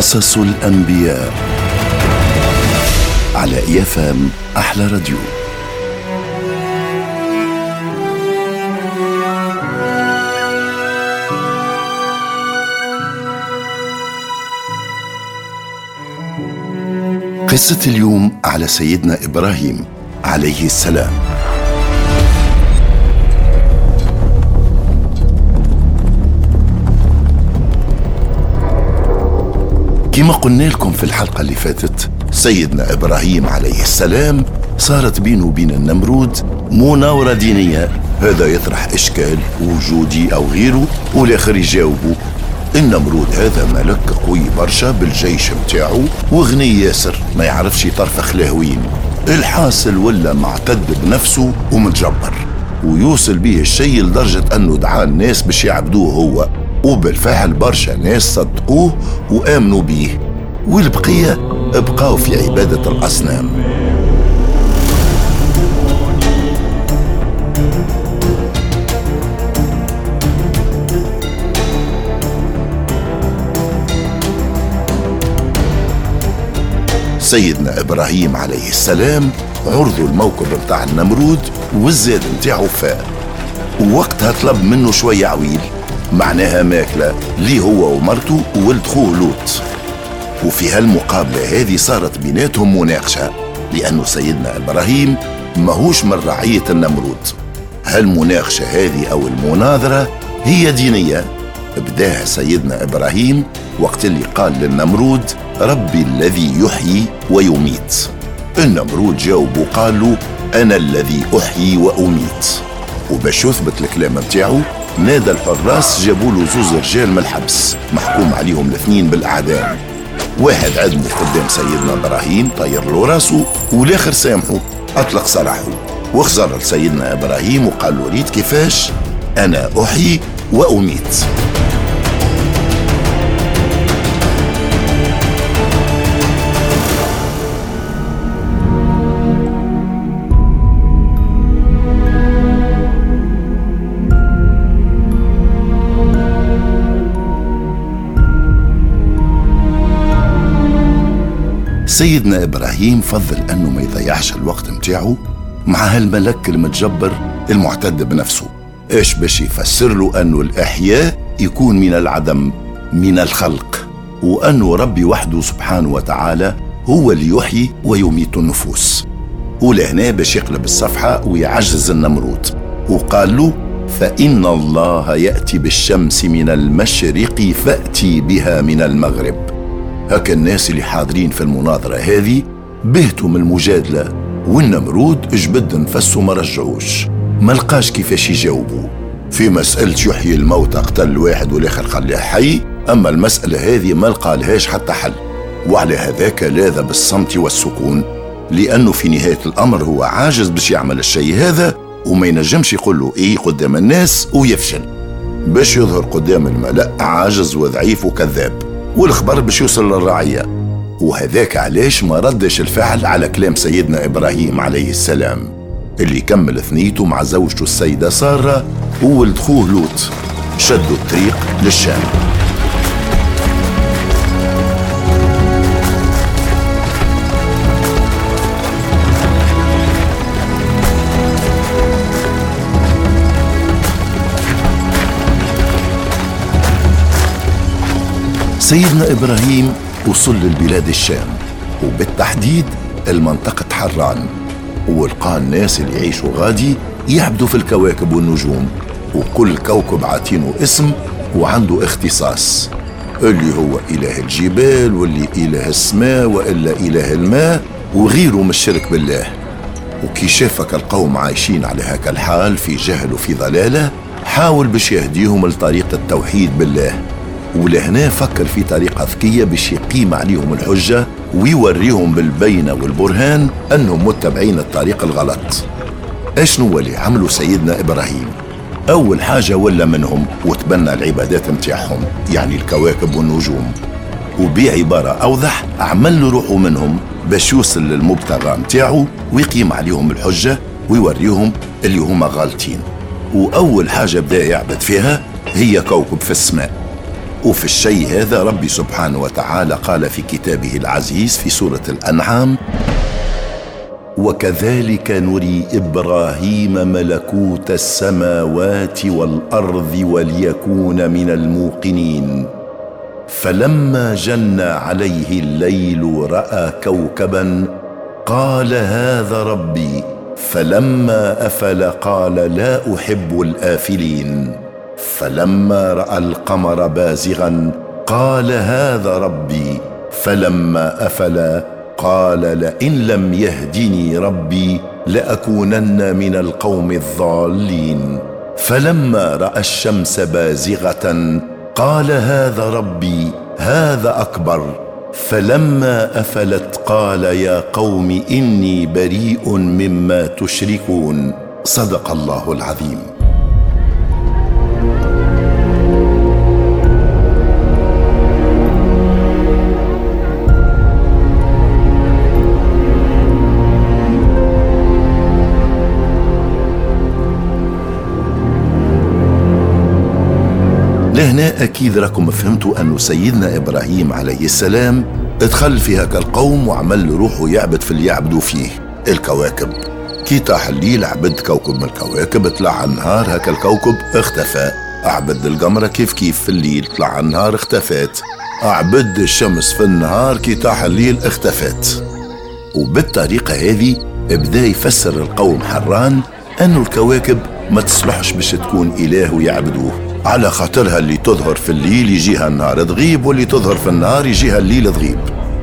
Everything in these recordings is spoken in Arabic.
قصص الأنبياء على إيفام أحلى راديو. قصة اليوم على سيدنا إبراهيم عليه السلام. كما قلنا لكم في الحلقة اللي فاتت سيدنا إبراهيم عليه السلام صارت بينه وبين النمرود مناورة دينية. هذا يطرح إشكال وجودي أو غيره والآخر يجاوبه. النمرود هذا ملك قوي برشا بالجيش متاعه وغني ياسر ما يعرفش يطرفخ لهوين الحاصل ولا معتد بنفسه ومتجبر ويوصل به الشيء لدرجة أنه دعا الناس باش يعبدوه هو. وبالفعل برشا ناس صدقوه وآمنوا به والبقية بقاو في عبادة الأصنام. سيدنا إبراهيم عليه السلام عرضوا الموكب بتاع النمرود والزاد متاعه فاء ووقتها طلب منه شوية عويل. معناها ماكلة. ليه هو ومرته وولد خوه لوط. وفي هالمقابلة هذه صارت بيناتهم مناقشة لأنه سيدنا إبراهيم ماهوش من رعية النمرود. هالمناقشة هذه أو المناظرة هي دينية. بداها سيدنا إبراهيم وقت اللي قال للنمرود ربي الذي يحيي ويميت. النمرود جاوب وقال له أنا الذي أحيي وأميت. وباش يثبت الكلام متاعه نادى الحراس جابوا له زوز رجال من الحبس محكوم عليهم الاثنين بالاعدام واحد عدمه قدام سيدنا إبراهيم طير له راسه والآخر سامحه. أطلق سراحه وخزر لسيدنا إبراهيم وقال له ريت كيفاش؟ أنا أحيي وأميت. سيدنا إبراهيم فضل أنه ما يضيعش الوقت متاعه مع هالملك المتجبر المعتد بنفسه. إيش باش يفسر له أنه الإحياء يكون من العدم من الخلق وأنه ربي وحده سبحانه وتعالى هو اللي يحيي ويميت النفوس. ولهنا باش يقلب الصفحة ويعجز النمرود. وقال له فإن الله يأتي بالشمس من المشرق فأتي بها من المغرب. هكا الناس اللي حاضرين في المناظرة هذه بهتوا من المجادلة والنمرود جبد نفسه ما رجعوش. ما لقاش كيفاش يجاوبوا. في مسألة يحيي الموتى قتل واحد والآخر خليه حي أما المسألة هذه ما لقالهاش حتى حل. وعلى هذاك لاذ بالصمت والسكون لأنه في نهاية الأمر هو عاجز باش يعمل الشيء هذا وما ينجمش يقول له إيه قدام الناس ويفشل. باش يظهر قدام الملأ عاجز وضعيف وكذاب. والخبر باش يوصل للرعية. وهذاك علاش ما ردش الفعل على كلام سيدنا إبراهيم عليه السلام اللي كمل ثنيته مع زوجته السيدة سارة وولد خوه لوط. شدوا الطريق للشام. سيدنا إبراهيم وصل للبلاد الشام وبالتحديد المنطقة حران ولقى الناس اللي يعيشوا غادي يعبدوا في الكواكب والنجوم وكل كوكب عاتينه اسم وعنده اختصاص اللي هو إله الجبال واللي إله السماء وإلا إله الماء وغيره من الشرك بالله. وكي شافك القوم عايشين على هكا الحال في جهل وفي ضلالة حاول باش يهديهم لطريق التوحيد بالله. ولهنا فكر في طريقة ذكية باش يقيم عليهم الحجة ويوريهم بالبينة والبرهان أنهم متبعين الطريق الغلط. أشنو اللي عملوا سيدنا إبراهيم؟ أول حاجة ولا منهم وتبنى العبادات متاعهم يعني الكواكب والنجوم. وبعبارة أوضح عمل روحه منهم باش يوصل للمبتغى متاعه ويقيم عليهم الحجة ويوريهم اللي هما غالطين. وأول حاجة بدا يعبد فيها هي كوكب في السماء. وفي الشيء هذا ربي سبحانه وتعالى قال في كتابه العزيز في سورة الأنعام وكذلك نري إبراهيم ملكوت السماوات والأرض وليكون من الموقنين. فلما جن عليه الليل رأى كوكبا قال هذا ربي فلما أفل قال لا أحب الآفلين. فلما رأى القمر بازغا قال هذا ربي فلما أفل قال لئن لم يهدني ربي لأكونن من القوم الضالين. فلما رأى الشمس بازغة قال هذا ربي هذا أكبر. فلما أفلت قال يا قوم إني بريء مما تشركون. صدق الله العظيم. لهنا أكيد راكم فهمتوا أنه سيدنا إبراهيم عليه السلام ادخل في هكا القوم وعمل روحه يعبد في اللي يعبدوا فيه الكواكب. كي طاح الليل عبد كوكب من الكواكب طلع النهار هكا الكوكب اختفى. أعبد القمرة كيف كيف في الليل طلع النهار اختفت أعبد الشمس في النهار كي طاح الليل اختفت وبالطريقة هذه بدا يفسر القوم حران أنه الكواكب ما تصلحش باش تكون إله ويعبدوه. على خاطرها اللي تظهر في الليل يجيها النهار تغيب واللي تظهر في النهار يجيها الليل تغيب.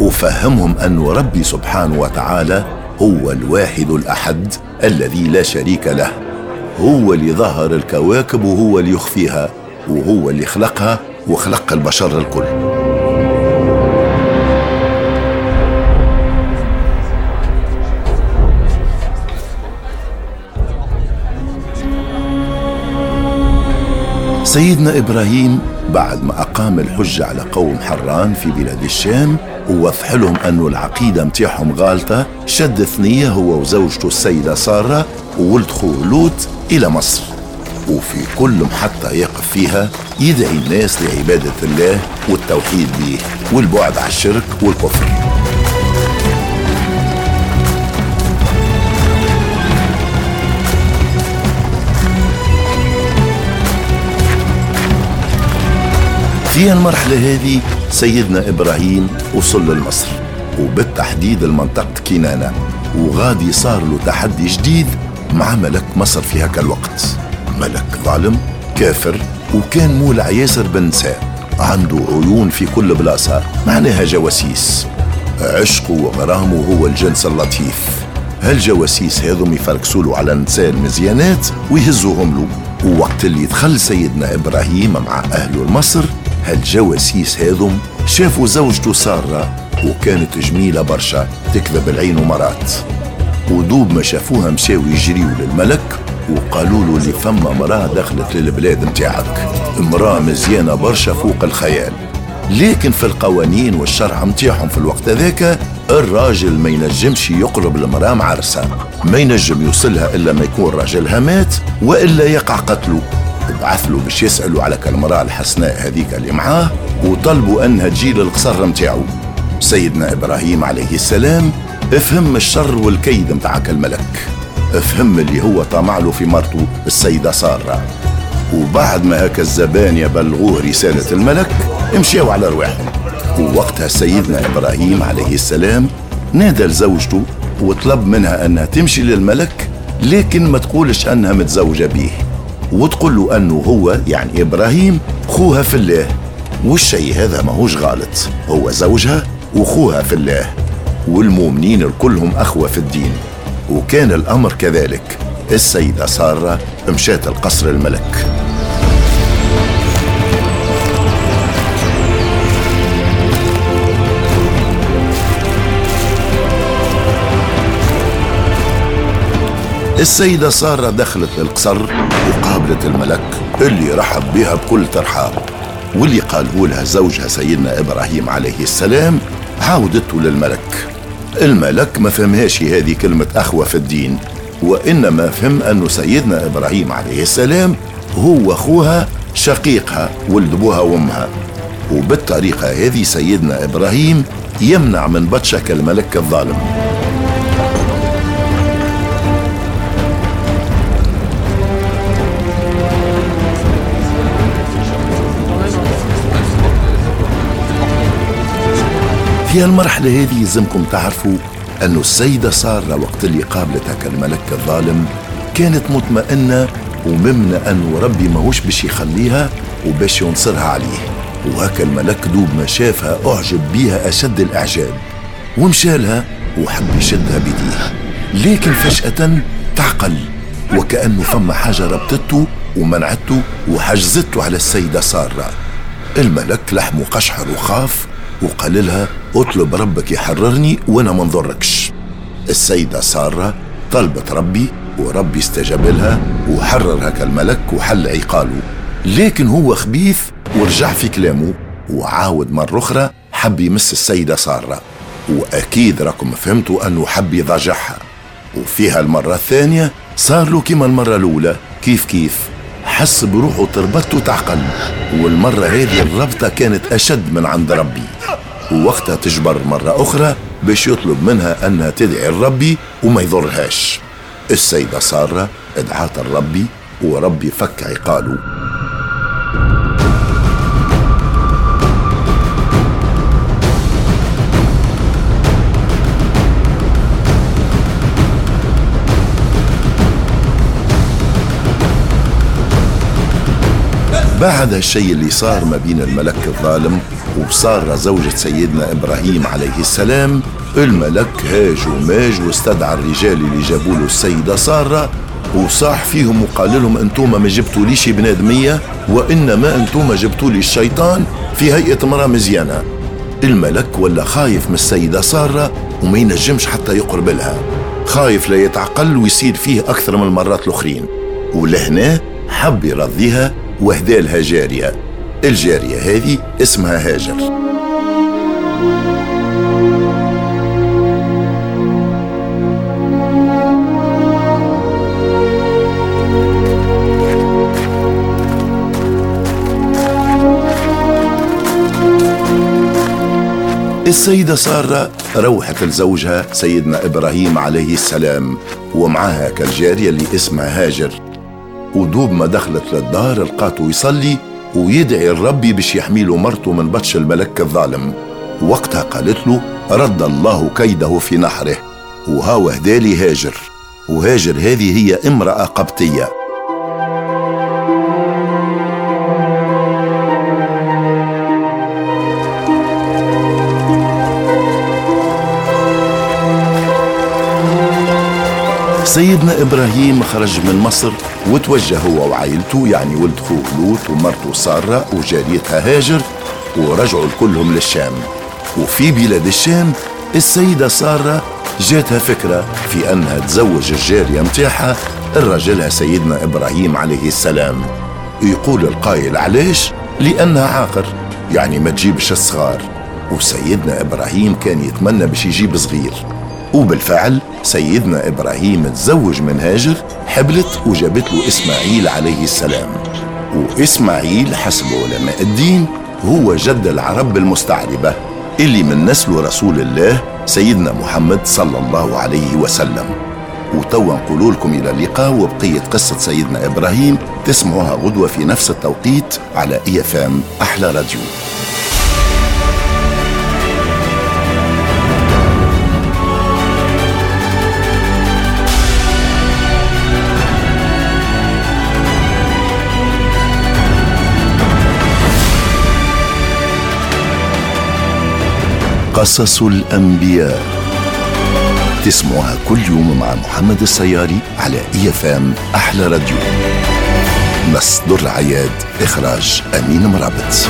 وفهمهم أن ربي سبحانه وتعالى هو الواحد الأحد الذي لا شريك له. هو اللي ظهر الكواكب وهو اللي يخفيها وهو اللي خلقها وخلق البشر الكل. سيدنا إبراهيم بعد ما أقام الحجه على قوم حران في بلاد الشام ووضح لهم انه العقيدة متاعهم غالطة شد ثنية هو وزوجته السيدة سارة وولد خوه لوط إلى مصر. وفي كل محطة يقف فيها يدعي الناس لعبادة الله والتوحيد به والبعد عن الشرك والكفر. في المرحلة هذه سيدنا إبراهيم وصل لمصر وبالتحديد المنطقة كنانة وغادي صار له تحدي جديد مع ملك مصر في هكا الوقت. ملك ظالم كافر وكان مولع ياسر بن نساء. عنده عيون في كل بلاصة معناها جواسيس. عشقه وغرامه هو الجنس اللطيف. هالجواسيس هذم يفركسوا على النساء المزيانات ويهزوهم له. ووقت اللي دخل سيدنا إبراهيم مع أهله لمصر هالجواسيس هذم شافوا زوجته سارة وكانت جميلة برشا تكذب العين ومرات. ودوب ما شافوها مشاو يجريوا للملك وقالوا له اللي فما مرأة دخلت للبلاد متاعك. امرأة مزيانة برشا فوق الخيال. لكن في القوانين والشرع متاعهم في الوقت هذاك الراجل ما ينجمش يقرب المرأة معرسة ما ينجم يوصلها إلا ما يكون راجلها مات وإلا يقع قتله. بعث له باش يسألوا على كالمرأة الحسناء هذيك اللي معاه وطلبوا أنها تجي للقصر متاعو سيدنا إبراهيم عليه السلام افهم الشر والكيد متاع الملك. افهم اللي هو طمع له في مرته السيدة سارة. وبعد ما هكا الزبان بلغوه رسالة الملك امشيوا على رواحهم. ووقتها سيدنا إبراهيم عليه السلام نادى لزوجته وطلب منها أنها تمشي للملك لكن ما تقولش أنها متزوجة به وتقول له أنه هو يعني إبراهيم خوها في الله. والشيء هذا ماهوش غلط. هو زوجها وخوها في الله. والمؤمنين الكلهم أخوة في الدين. وكان الأمر كذلك. السيدة سارة مشات القصر الملك. السيدة سارة دخلت للقصر وقابلت الملك اللي رحب بها بكل ترحاب. واللي قاله لها زوجها سيدنا إبراهيم عليه السلام عاودته للملك. الملك ما فهمهاش هذه كلمة أخوة في الدين وإنما فهم أنه سيدنا إبراهيم عليه السلام هو أخوها شقيقها ولد أبوها وأمها. وبالطريقة هذه سيدنا إبراهيم يمنع من بطشك الملك الظالم. في المرحلة هذه يلزمكم تعرفوا أن السيدة سارة وقت اللي قابلتها الملك الظالم كانت مطمئنة وممنة أنه ربي ماهوش باش يخليها وباش ينصرها عليه. وهكا الملك دوب ما شافها أعجب بيها أشد الإعجاب. ومشالها وحب يشدها بيديه. لكن فجأة تعقل وكأنه فما حاجة ربطته ومنعته وحجزته على السيدة سارة. الملك لحمه قشعر وخاف وقال لها اطلب ربك يحررني وأنا ما نضركش السيدة سارة طلبت ربي وربي استجاب لها وحرر هكا الملك وحل عقاله. لكن هو خبيث ورجع في كلامه وعاود مرة أخرى حب يمس السيدة سارة. وأكيد راكم فهمتوا أنه حب يضاجعها وفيها المرة الثانية صار له كما المرة الأولى كيف كيف؟ حس بروحه تربط وتعقل والمرة هذه الربطة كانت أشد من عند ربي. ووقتها تجبر مرة أخرى باش يطلب منها أنها تدعي الربي وما يضرهاش. السيدة سارة ادعات الربي وربي فك عقاله. بعد الشيء اللي صار ما بين الملك الظالم وسارة زوجة سيدنا إبراهيم عليه السلام الملك هاج وماج واستدعى الرجال اللي جابوا له السيدة سارة وصاح فيهم وقال لهم أنتم ما جبتوا ليش بنادمية وإنما أنتم جبتوا لي الشيطان في هيئة مرأة مزيانة. الملك ولا خايف من السيدة سارة وما ينجمش حتى يقرب لها خايف لا يتعقل ويصير فيه أكثر من المرات الأخرين. ولهنا حب يرضيها وهدى لها جارية. الجارية هذه اسمها هاجر. السيدة سارة روحت لزوجها سيدنا إبراهيم عليه السلام. ومعها كالجارية اللي اسمها هاجر. ودوب ما دخلت للدار لقاته يصلي ويدعي الربي باش يحميله مرته من بطش الملك الظالم. وقتها قالت له رد الله كيده في نحره. وهاو هدالي هاجر. وهاجر هذه هي امرأة قبطية. سيدنا إبراهيم خرج من مصر وتوجه هو وعائلته يعني ولد خوه لوط ومرته سارة وجاريتها هاجر ورجعوا كلهم للشام. وفي بلاد الشام السيدة سارة جاتها فكرة في أنها تزوج الجارية متاعها الرجلها سيدنا إبراهيم عليه السلام. يقول القائل علاش؟ لأنها عاقر يعني ما تجيبش الصغار. وسيدنا إبراهيم كان يتمنى باش يجيب صغير. وبالفعل سيدنا إبراهيم تزوج من هاجر حبلت وجابت له إسماعيل عليه السلام. وإسماعيل حسب علماء الدين هو جد العرب المستعربة اللي من نسل رسول الله سيدنا محمد صلى الله عليه وسلم. وتوا نقول لكم إلى اللقاء وبقية قصة سيدنا إبراهيم تسمعوها غدوة في نفس التوقيت على إي أحلى راديو. قصص الأنبياء. تسمعها كل يوم مع محمد السياري على اي فام أحلى راديو. نص در عياد إخراج أمين مرابط.